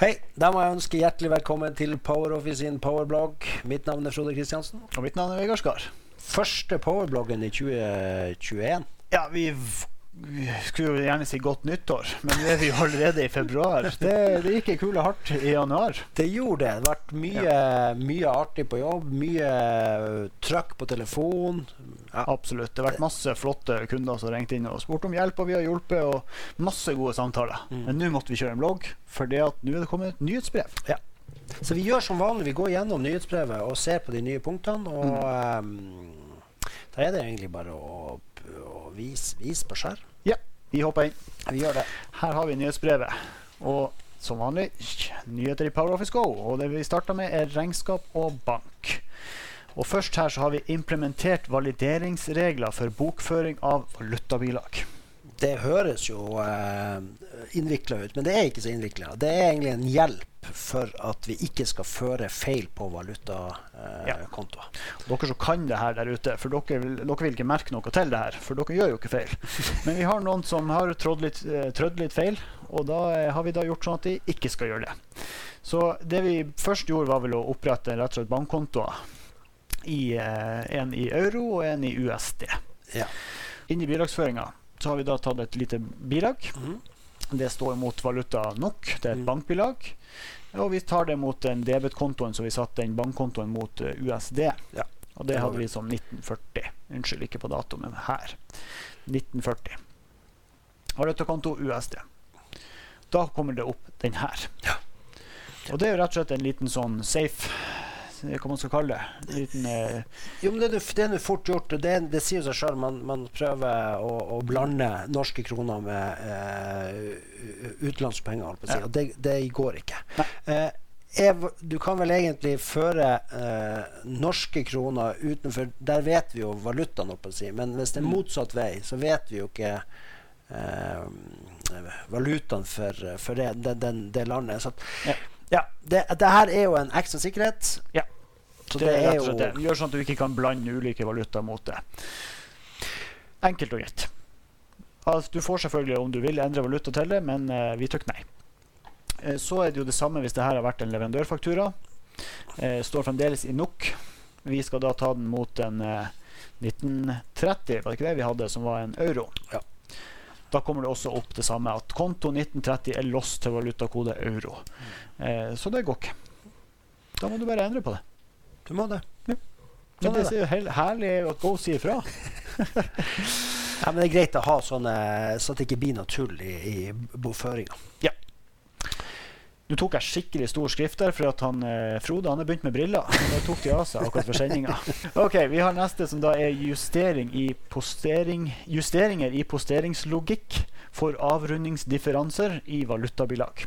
Hei, da må jeg ønske hjertelig velkommen til PowerOffice sin powerblogg. Mitt navn er Frode Kristiansen. Og mitt navn er Vegard Skar. Første powerbloggen i 2021. Ja, vi, vi skulle jo gjerne si godt nyttår, men det er vi jo allerede i februar. Det, det gikk ei kule hardt i januar. Det gjorde det. Det har vært mye, mye artig på jobb. Mye trøkk på telefon. Ja. Absolutt. Det har vært masse flotte kunder som ringte inn og spurte om hjelp, og vi har hjulpet, og masse gode samtaler. Mm. Men nå måtte vi kjøre en blogg, for nå er det kommet et nyhetsbrev. Så vi gjør som vanlig. Vi går gjennom nyhetsbrevet og ser på de nye punktene. Og ehm, da er det egentlig bare å, å vis, vise på skjerm. Vi hopper inn. Vi gjør det. Her har vi nyhetsbrevet. Og som vanlig nyheter i PowerOffice Go. Og det vi starter med, er regnskap og bank. Og først her så har vi implementert valideringsregler for bokføring av valutabilag. Det høres jo eh, innvikla ut, men det er ikke så innvikla. Det er egentlig en hjelp for at vi ikke skal føre feil på Ja. Dere som kan det her der ute, for dere, vil- dere vil ikke merke noe til det her, for dere gjør jo ikke feil. Men vi har noen som har trådd litt, eh, trødd litt feil, og da eh, har vi da gjort sånn at de ikke skal gjøre det. Så det vi først gjorde, var vel å opprette rett og slett bankkontoer. I, eh, en i euro og en i USD. Ja. Inn i bilagsføringa så har vi da tatt et lite bilag. Mm. Det står mot valuta NOK, det er et Mm. bankbilag. Og vi tar det mot den debetkontoen så vi satte den bankkontoen mot eh, USD. Ja. Og Det det hadde vi som 1940. Unnskyld, ikke på dato, men her. 1940. Valutakonto USD. Da kommer det opp den her. Ja. Og det er jo rett og slett en liten sånn safe Hva man skal kalle det. En liten eh, Jo, men det, er nå- fort gjort. Det, det sier seg sjøl. Man, man prøver å, å blande norske kroner med eh, utenlandske penger. holdt på å si, Ja. Og det, det går ikke. Eh, er, du kan vel egentlig føre eh, norske kroner utenfor Der vet vi jo valutaen, oppe å si. Men hvis det er Mm. motsatt vei, så vet vi jo ikke eh, valutaen for, for det, det, den, det landet. Så Ja. Ja, det, det her er jo en ekstra sikkerhet. Ja. Så det, er slett det. Gjør sånn at du ikke kan blande ulike valutaer mot det. Enkelt og greit. Altså, du får selvfølgelig, om du vil, endre valuta til det, men uh, vi trykker nei. Uh, så er det jo det samme hvis det her har vært en leverandørfaktura. Uh, står fremdeles i NOK. Vi skal da ta den mot en eh, 1930, var det ikke det vi hadde, som var en euro. Ja. Da kommer det også opp det samme, at konto 1930 er låst til valutakode euro. Eh, så det går ikke. Da må du bare endre på det. Du må det. Men Sånn er det det. er jo herlig at Go sier ifra. Ja, men det er greit å ha sånne, så det ikke blir noe tull i, i bokføringa. Nå tok jeg skikkelig stor skrift der, for at han, eh, Frode han er begynt med briller. Da tok de av seg akkurat for sendinga. Ok, vi har neste som da er justering i postering, justeringer i posteringslogikk for avrundingsdifferanser i valutabilag.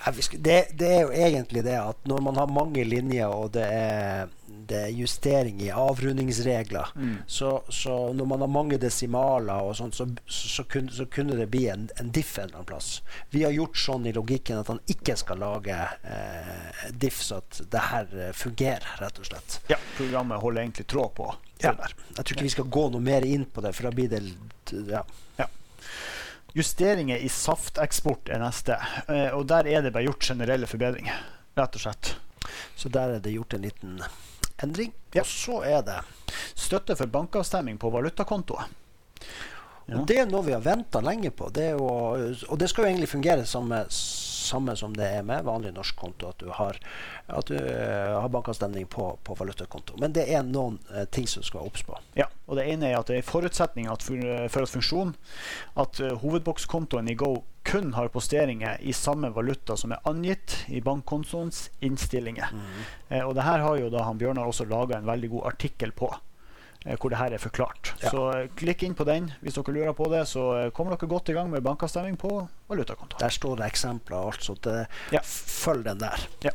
Ja, det, det er jo egentlig det at når man har mange linjer, og det er, det er justering i avrundingsregler så, så når man har mange desimaler, og sånt, så, så, så kunne det bli en, en diff en eller annen plass. Vi har gjort sånn i logikken at han ikke skal lage eh, diff, så at det her eh, fungerer, rett og slett. Ja, programmet holder egentlig tråd på Ja. Jeg tror ikke vi skal gå noe mer inn på det, for da blir det litt- ja. Justeringer i safteksport er neste, eh, og der er det bare gjort generelle forbedringer. Rett og slett. Så der er det gjort en liten endring. Ja. Og så er det Støtte for bankavstemming på valutakontoer. Ja. Og det er noe vi har venta lenge på. Det er jo, og det skal jo egentlig fungere samme, samme som det er med vanlig norsk konto, at du har, at du, uh, har bankavstemning på, på valutakonto. Men det er noen uh, ting som skal obs på. Ja, og det ene er at det er forutsetning at for, for at funksjon at uh, hovedbokskontoen i Go kun har posteringer i samme valuta som er angitt i bankkontoens innstillinger. Eh, og det her har jo da han Bjørnar også laga en veldig god artikkel på. Eh, Hvor det her er forklart. Ja. Så eh, klikk inn på den hvis dere lurer på det. Så eh, kommer dere godt i gang med bankavstemming på valutakonto. Der står det eksempler og alt, så det, Ja. følg den der. Ja.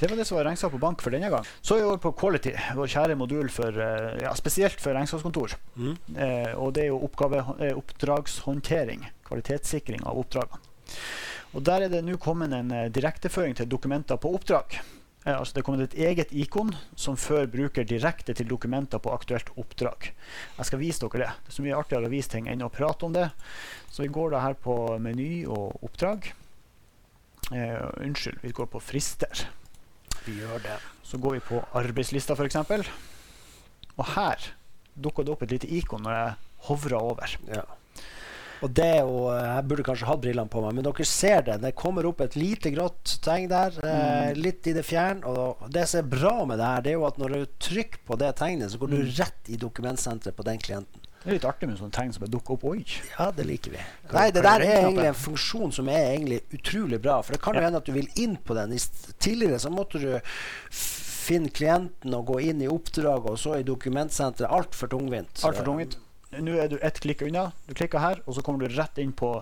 Det var det som var regnskap på bank for denne gang. Så er vi over på Quality, vår kjære modul for, ja, spesielt for regnskapskontor. Mm. Eh, og det er jo oppgave, oppdragshåndtering. Kvalitetssikring av oppdragene. Og Der er det nå kommet en direkteføring til dokumenter på oppdrag. Eh, altså Det er kommet et eget ikon som fører bruker direkte til dokumenter på aktuelt oppdrag. Jeg skal vise dere det. Det er så mye artigere å vise ting enn å prate om det. Så vi går da her på meny og oppdrag. Eh, unnskyld, vi går på frister. Vi gjør det. Så går vi på arbeidslista, f.eks. Og her dukker det opp et lite ikon når jeg hovrer over. Ja. Og det er jo, Jeg burde kanskje hatt brillene på meg, men dere ser det. Det kommer opp et lite grått tegn der, eh, litt i det fjern. Og det som er bra med det her, det er jo at når du trykker på det tegnet, så går du rett i dokumentsenteret på den klienten. Det er litt artig med sånne tegn som dukker opp. Oi! Ja, det liker vi. Nei, det der er egentlig en funksjon som er egentlig utrolig bra. For det kan jo hende at du vil inn på den. Tidligere så måtte du finne klienten og gå inn i oppdraget, og så i dokumentsenteret. Altfor tungvint. Alt for tungvint. Nå er du ett klikk unna. Du klikker her, og så kommer du rett inn på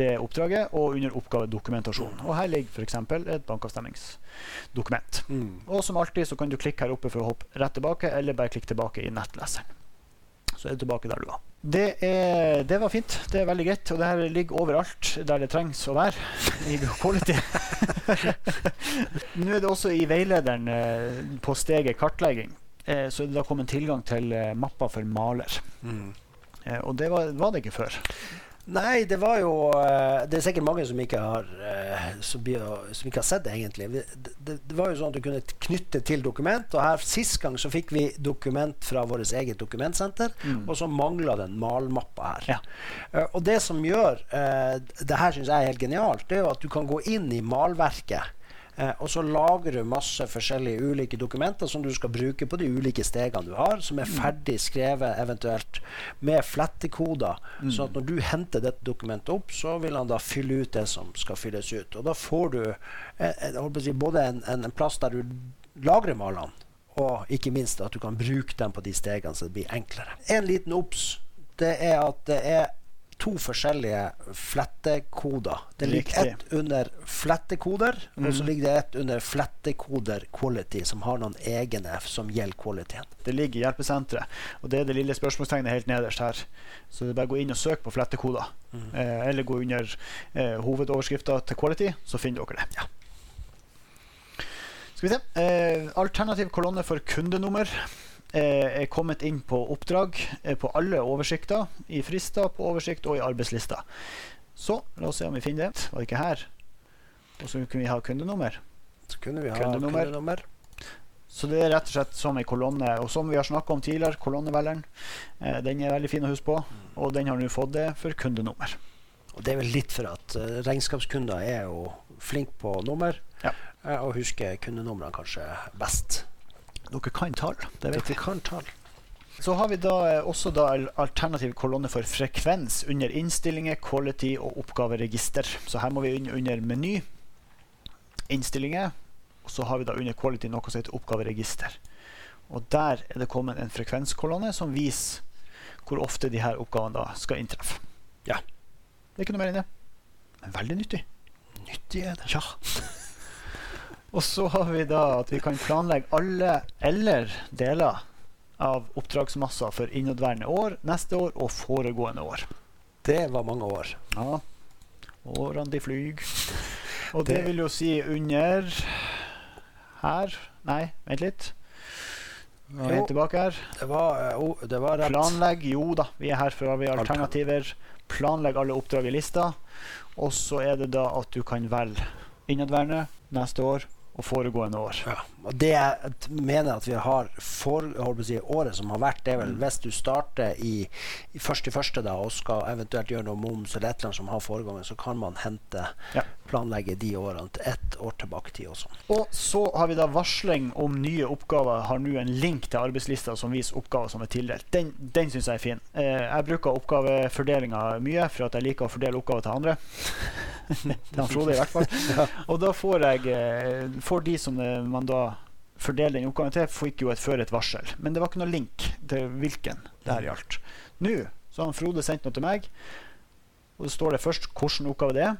det oppdraget og under oppgave dokumentasjon. Og her ligger f.eks. et bankavstemningsdokument. Mm. Og som alltid så kan du klikke her oppe for å hoppe rett tilbake, eller bare klikke tilbake i nettleseren. Så er du tilbake der du var. Det, er, det var fint. Det er veldig greit. Og det her ligger overalt der det trengs å være i quality. Nå er det også i veilederen eh, på steget kartlegging, eh, så er det da kommet tilgang til mappa mapper for maler. Mm. Eh, og det var, var det ikke før. Nei, det var jo eh, Det er sikkert mange som ikke har eh, som, ikke har sett det, egentlig. Det, det, det var jo sånn at du kunne knytte til dokument. Og her Sist gang så fikk vi dokument fra vårt eget dokumentsenter, Mm. og så mangla den malmappa her. Ja. Og det som gjør det her syns jeg er helt genialt, det er jo at du kan gå inn i malverket. Eh, og så lager du masse forskjellige ulike dokumenter som du skal bruke på de ulike stegene du har, som er ferdig skrevet eventuelt med flettekoder. Så at når du henter dette dokumentet opp, så vil han da fylle ut det som skal fylles ut. Og da får du eh, eh, si, både en, en, en plass der du lagrer malene, og ikke minst at du kan bruke dem på de stegene så det blir enklere. En liten obs det er at det er to forskjellige flettekoder. Det ligger Riktig. ett under flettekoder, og så ligger det ett under flettekoder quality, som har noen egne som gjelder kvaliteten. Det ligger i hjelpesenteret. Og det er det lille spørsmålstegnet helt nederst her. Så det er bare å gå inn og søke på flettekoder. Eh, eller gå under eh, hovedoverskrifta til Quality, så finner dere det. Ja. Skal vi se. Eh, alternativ kolonne for kundenummer er kommet inn på oppdrag eh, på alle oversikter. I frister, på oversikt og i arbeidslister. Så la oss se om vi finner det. Var det ikke her? Og så kunne vi ha kundenummer. Så kunne vi ha Kundenummer. kundenummer. Så det er rett og slett som en kolonne. Og som vi har snakka om tidligere, kolonnevelgeren. Eh, den er veldig fin å huske på, og den har nå fått det for kundenummer. Og det er vel litt for at uh, regnskapskunder er jo flinke på nummer, Ja. uh, og husker kundenumrene kanskje best. Dere kan tall, det vet Dere vi. kan tall. Så har vi da eh, også da alternativ kolonne for frekvens under innstillinger, quality og oppgaveregister. Så her må vi inn under meny, innstillinger, og så har vi da under quality noe som heter oppgaveregister. Og der er det kommet en frekvenskolonne som viser hvor ofte de her oppgavene da skal inntreffe. Ja. Det er ikke noe mer enn det. Men veldig nyttig. Nyttig er det. Ja. Og så har vi da at vi kan planlegge alle eller deler av oppdragsmasser for inneværende år, neste år og foregående år. Det var mange år. Ja. Årene de flyr. Og det Det- vil jo si under her Nei, vent litt. Nå er vi tilbake her. Det var, oh, det var rett. Planlegg. Jo da, vi er her for vi har alternativer. Planlegg alle oppdrag i lista. Og så er det da at du kan velge innadværende, neste år og foregående år. Ja. Og det jeg mener at vi har for si, året som har vært, det er vel Mm. hvis du starter i, i første første da, og skal eventuelt gjøre noe moms eller et eller annet som har foregående, så kan man hente Ja. planlegge de årene til ett år tilbake i tid også. Og så har vi da varsling om nye oppgaver. Har nå en link til arbeidslista som viser oppgaver som er tildelt. Den, den syns jeg er fin. Eh, jeg bruker oppgavefordelinga mye, for at jeg liker å fordele oppgaver til andre. til Frode, i hvert fall. Og da får jeg eh, Får de som det, man da fordeler den oppgaven til, fikk jo et før et varsel. Men det var ikke noe link til hvilken det her gjaldt. Nå så har Frode sendt noe til meg, og det står det først hvilken oppgave det er,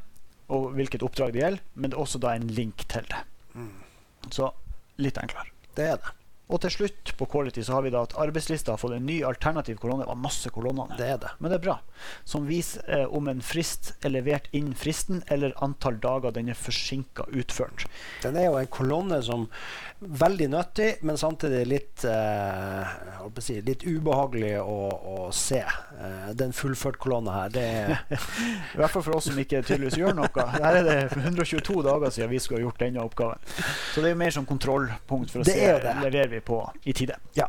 og hvilket oppdrag det gjelder, men det er også da en link til det. Så litt enklere. Det er det. Og til slutt på quality så har vi da at arbeidslista har fått en ny alternativ kolonne. Det var masse kolonner. Det er det. Men det er bra. Som viser eh, om en frist er levert innen fristen, eller antall dager den er forsinka utført. Den er jo en kolonne som er veldig nyttig, men samtidig litt, eh, si, litt ubehagelig å, å se. Eh, den fullført kolonna her, det er I hvert fall for oss som ikke tydeligvis gjør noe. Her er det 122 dager siden vi skulle ha gjort denne oppgaven. Så det er jo mer som kontrollpunkt for å Det se om leverer vi på i tide. Ja.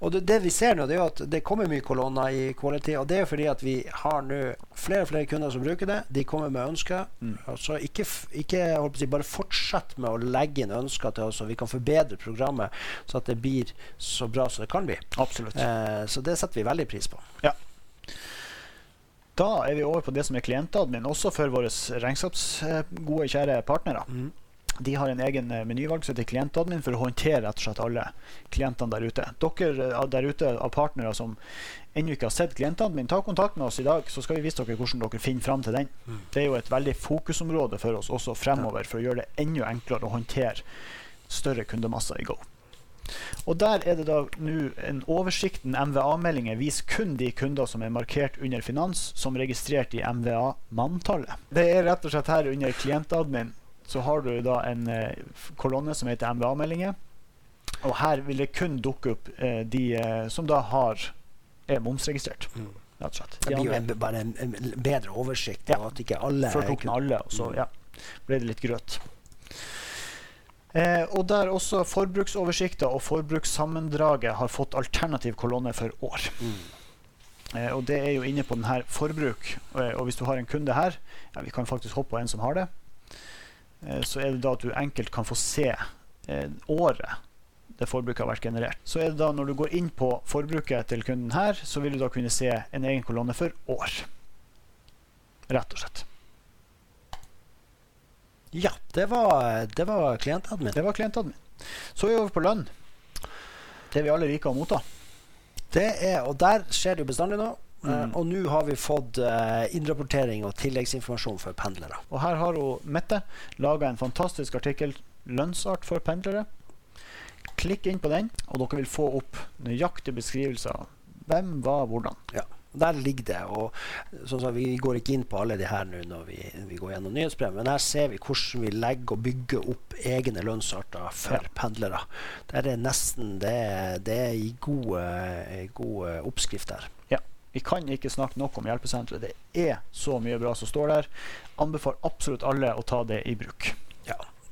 Og det, det vi ser nå, det er at det kommer mye kolonner i Quality. Og det er fordi at vi har nå flere og flere kunder som bruker det. De kommer med ønsker. Mm. Altså ikke, ikke si, bare fortsett med å legge inn ønsker til oss, så vi kan forbedre programmet så at det blir så bra som det kan bli. Absolutt. Eh, så det setter vi veldig pris på. Da er vi over på det som er klientadmin, også for våre regnskapsgode, kjære partnere. De har en egen eh, menyvalg som heter klientadmin for å håndtere rett og slett alle klientene der ute. Dere eh, der ute av partnere som ennå ikke har sett klientadmin, ta kontakt med oss i dag, så skal vi vise dere hvordan dere finner fram til den. Det er jo et veldig fokusområde for oss også fremover for å gjøre det enda enklere å håndtere større kundemasser i Go. Og Der er det da nå en oversikten MVA-meldinger viser kun de kunder som er markert under finans, som registrert i MVA-manntallet. Det er rett og slett her under klientadmin så har du da en eh, kolonne som heter MVA-meldinger. Og her vil det kun dukke opp eh, de eh, som da har er momsregistrert. Mm. Rett og slett. Det blir jo en, bare en, en bedre oversikt. Ja. At ikke alle Før tok den alle, og så ja, ble det litt grøt. Eh, og der også forbruksoversikter og forbrukssammendraget har fått alternativ kolonne for år. Mm. Eh, og det er jo inne på den her forbruk. Og, og hvis du har en kunde her, ja, vi kan faktisk hoppe på en som har det, eh, så er det da at du enkelt kan få se eh, året det forbruket har vært generert. Så er det da når du går inn på forbruket til kunden her, så vil du da kunne se en egen kolonne for år. Rett og slett. Ja, det var, det var klientadmin. Det var klientadmin. Så er vi over på lønn. Det vi alle liker å motta. Det er, og der skjer det jo bestandig nå. Mm. Uh, og nå har vi fått uh, innrapportering og tilleggsinformasjon for pendlere. Og her har hun Mette laga en fantastisk artikkel 'Lønnsart for pendlere'. Klikk inn på den, og dere vil få opp nøyaktige beskrivelser av hvem, hva, hvordan. Der ligger det. og sånn som Vi går ikke inn på alle de her nå når vi, vi går gjennom nyhetsbrev, men her ser vi hvordan vi legger og bygger opp egne lønnsarter for Ja. pendlere. Der er nesten Det, det er i god, god oppskrift der. Vi kan ikke snakke nok om hjelpesenteret. Det er så mye bra som står der. Anbefaler absolutt alle å ta det i bruk.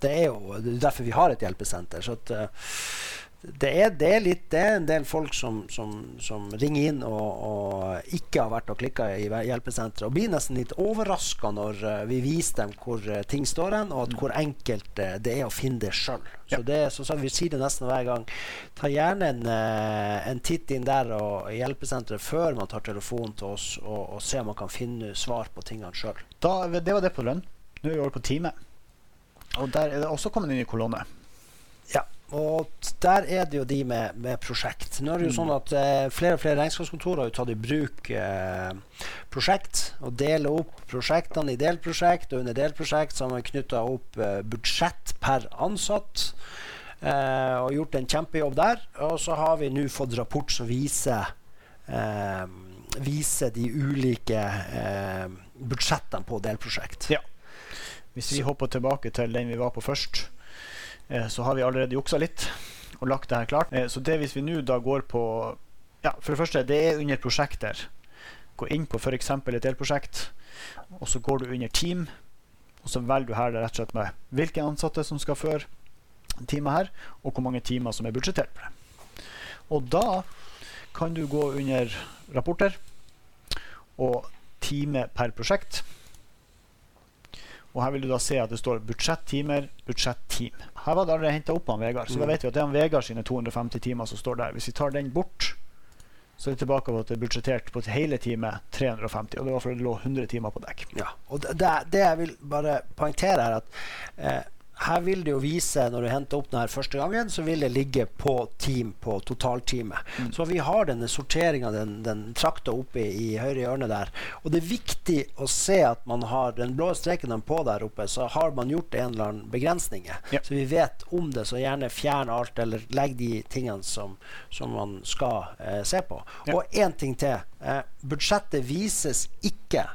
Det er jo det er derfor vi har et hjelpesenter. Så at, eh, det, er, det, er litt, det er en del folk som, som, som ringer inn og, og ikke har vært og klikka i hjelpesenteret, og blir nesten litt overraska når eh, vi viser dem hvor eh, ting står hen, og at hvor enkelt eh, det er å finne det sjøl. Så det vi sier det nesten hver gang. Ta gjerne en, en titt inn der og i hjelpesenteret før man tar telefonen til oss, og, og se om man kan finne svar på tingene sjøl. Det var det på lønn. Nå er vi over på time. Og der er det også kommet inn i kolonne. Ja, og der er det jo de med, med prosjekt. Nå er det jo Mm. sånn at eh, Flere og flere regnskapskontorer har jo tatt i bruk eh, prosjekt og deler opp prosjektene i delprosjekt. Og under delprosjekt så har man knytta opp eh, budsjett per ansatt. Eh, og gjort en kjempejobb der. Og så har vi nå fått rapport som viser eh, Viser de ulike eh, budsjettene på delprosjekt. Ja. Hvis vi hopper tilbake til den vi var på først, så har vi allerede juksa litt og lagt det her klart. Eh, så det hvis vi nå da går på Ja, for det første, det er under prosjekter. Gå inn på f.eks. et delprosjekt, og så går du under team. Og så velger du her rett og slett med hvilke ansatte som skal føre teamet her, og hvor mange timer som er budsjettert for det. Og da kan du gå under rapporter og time per prosjekt. Og her vil du da se at det står budsjettimer, budsjetteam. Her var det allerede henta opp av Vegard, så da Mm. vet vi at det er han Vegard sine 250 timer som står der. Hvis vi tar den bort, så er vi tilbake på at det er budsjettert på hele teamet 350. Og det var fordi det lå 100 timer på dekk. Ja, og det, det, det jeg vil bare poengtere, er at eh, her vil det jo vise, når du henter opp den her første gangen, så vil det ligge på team på totalteamet. Mm. Så vi har denne sorteringa, den, den trakta oppe i, i høyre hjørne der. Og det er viktig å se at man har den blå streken den på der oppe, så har man gjort en eller annen begrensninger. Ja. Så vi vet om det, så gjerne fjern alt, eller legg de tingene som, som man skal eh, se på. Ja. Og én ting til. Eh, budsjettet vises ikke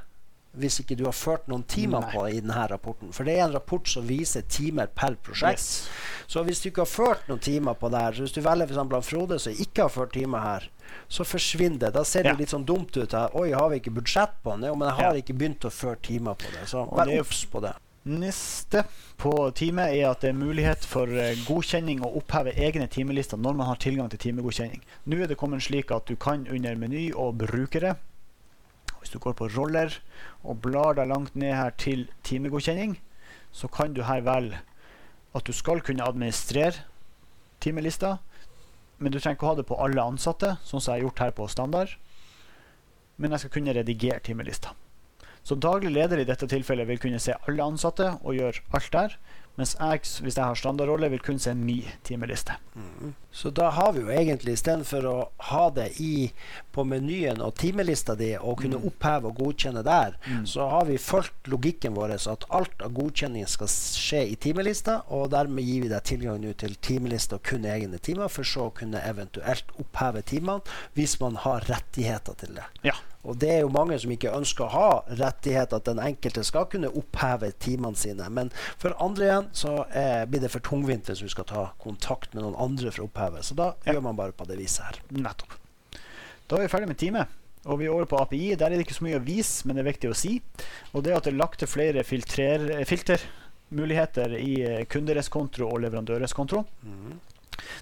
hvis ikke du har ført noen timer Nei. på i denne rapporten. For det er en rapport som viser timer per prosjekt. Yes. Så hvis du ikke har ført noen timer på det her, så hvis du velger han Frode som ikke har ført timer her, så forsvinner det. Da ser det Ja. litt sånn dumt ut. her. Oi, har vi ikke budsjett på den? Jo, men jeg har Ja. ikke begynt å føre timer på det. Så vær det obs på det. Neste på teamet er at det er mulighet for eh, godkjenning og oppheve egne timelister når man har tilgang til timegodkjenning. Nå er det kommet slik at du kan under meny og brukere, hvis du går på roller og blar deg langt ned her til timegodkjenning, så kan du her velge at du skal kunne administrere timelista, men du trenger ikke å ha det på alle ansatte, sånn som jeg har gjort her på standard. Men jeg skal kunne redigere timelista. Så daglig leder i dette tilfellet vil kunne se alle ansatte og gjøre alt der, mens jeg, hvis jeg har standardrolle, vil kun se min timeliste. Så da har vi jo egentlig, istedenfor å ha det i på menyen og timelista di og kunne Mm. oppheve og godkjenne der, Mm. så har vi fulgt logikken vår at alt av godkjenning skal skje i timelista, og dermed gir vi deg tilgang til timelista og kun egne timer, for så å kunne eventuelt oppheve timene hvis man har rettigheter til det. Ja. Og det er jo mange som ikke ønsker å ha rettighet, at den enkelte skal kunne oppheve timene sine. Men for andre igjen så eh, blir det for tungvint hvis du skal ta kontakt med noen andre for å oppheve. Så da Ja. gjør man bare på det viset her. Nettopp. Da er vi ferdig med time. Og vi er over på API. Der er det ikke så mye å vise, men det er viktig å si. Og det at det er lagt til flere filtermuligheter i kunderes kundereskonto og leverandøreskonto.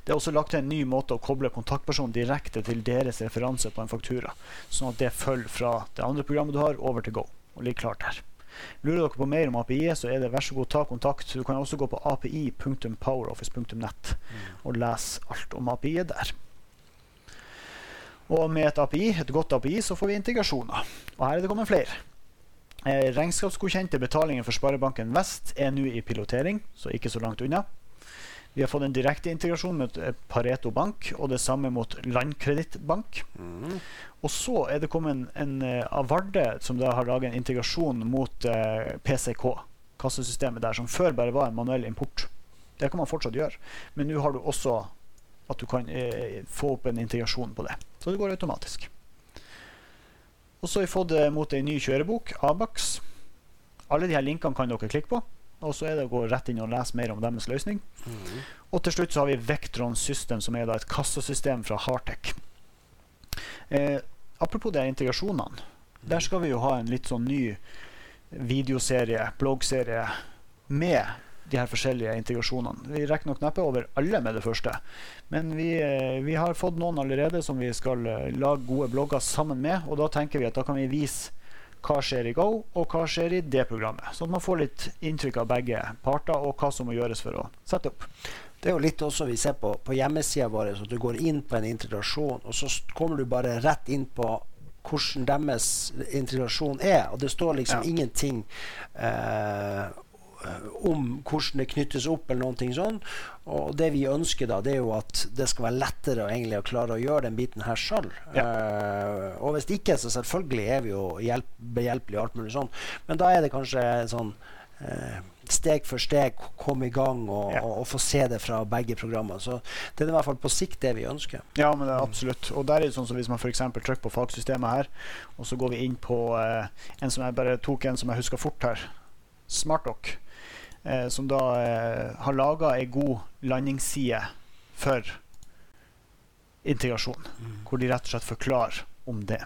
Det er også lagt til en ny måte å koble kontaktpersonen direkte til deres referanse på en faktura, sånn at det følger fra det andre programmet du har, over til Go. og ligger klart der. Lurer dere på mer om API, så er det vær så god ta kontakt. Du kan også gå på api.poweroffice.net og lese alt om API der. Og med et API, et godt API, så får vi integrasjoner. Og her er det kommet flere. Eh, regnskapsgodkjente betalinger for Sparebanken Vest er nå i pilotering, så ikke så langt unna. Vi har fått en direkte integrasjon med Pareto Bank, og det samme mot Landkredittbank. Og så er det kommet en, en eh, Avarde som da har laget en integrasjon mot eh, PCK, kassesystemet der, som før bare var en manuell import. Det kan man fortsatt gjøre, men nå har du også at du kan eh, få opp en integrasjon på det. Så det går automatisk. Og så har vi fått eh, mot ei ny kjørebok, Abax. Alle de her linkene kan dere klikke på. Og så er det å gå rett inn og lese mer om deres løsning. Og til slutt så har vi Vectron System, som er et kassasystem fra Hartec. Eh, apropos de integrasjonene. Der skal vi jo ha en litt sånn ny videoserie, bloggserie, med de her forskjellige integrasjonene. Vi rekker nok neppe over alle med det første, men vi, eh, vi har fått noen allerede som vi skal eh, lage gode blogger sammen med, og da tenker vi at da kan vi vise hva skjer i Go, og hva skjer i det programmet. Sånn at man får litt inntrykk av begge parter, og hva som må gjøres for å sette opp. Det er jo litt også vi ser på, på hjemmesida vår, at du går inn på en integrasjon, og så kommer du bare rett inn på hvordan deres integrasjon er, og det står liksom Ja. ingenting eh, om hvordan det knyttes opp, eller noen ting sånn. Og det vi ønsker, da, det er jo at det skal være lettere egentlig, å klare å gjøre den biten her sjøl. Eh, og hvis ikke, så selvfølgelig er vi jo hjelp, behjelpelige og alt mulig sånn, men da er det kanskje sånn uh, steg for steg komme i gang og, Ja. og, og få se det fra begge programmer. Så det er i hvert fall på sikt det vi ønsker. Ja, men det er absolutt. Og der er det sånn som hvis man f.eks. trykker på fagsystemet her, og så går vi inn på eh, en som jeg bare tok en som jeg husker fort her, SmartDoc, eh, som da eh, har laga ei god landingsside for integrasjon, hvor de rett og slett forklarer om det.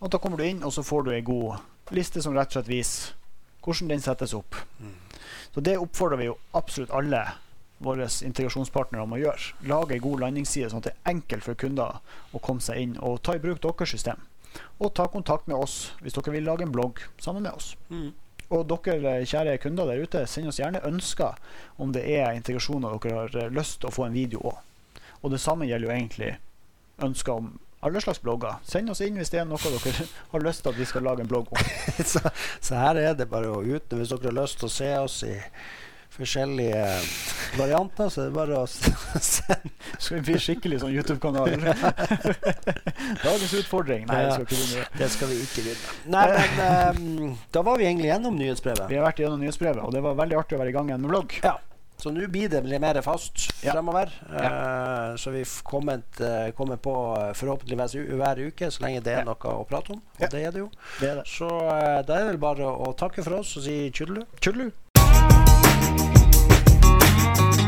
Og Da kommer du inn, og så får du ei god liste som rett og slett viser hvordan den settes opp. Så det oppfordrer vi jo absolutt alle våre integrasjonspartnere om å gjøre. Lage ei god landingsside, sånn at det er enkelt for kunder å komme seg inn og ta i bruk deres system. Og ta kontakt med oss hvis dere vil lage en blogg sammen med oss. Og dere kjære kunder der ute, send oss gjerne ønsker om det er integrasjoner dere har eh, lyst til å få en video òg. Og det samme gjelder jo egentlig ønsker om Alle slags blogger. Send oss inn hvis det er noe dere har lyst til at vi skal lage en blogg om. så, så her er det bare å ut hvis dere har lyst til å se oss i forskjellige varianter, så det er bare å sende Skal vi bli skikkelig sånn YouTube-kanal? Dagens utfordring? Nei, det skal. Det skal vi ikke begynne. Nei, men um, da var vi egentlig gjennom nyhetsbrevet. Vi har vært gjennom nyhetsbrevet, og det var veldig artig å være i gang igjen med vlogg. Ja. Så nå blir det litt mer fast Ja. fremover. Ja. Uh, så vi kommer, eh, kommer på eh, forhåpentligvis hver uke, så lenge det er Ja. noe å prate om. Og Ja. det er det jo. Det er det. Så uh, da er det vel bare å takke for oss og si tjudelu. Tjudelu!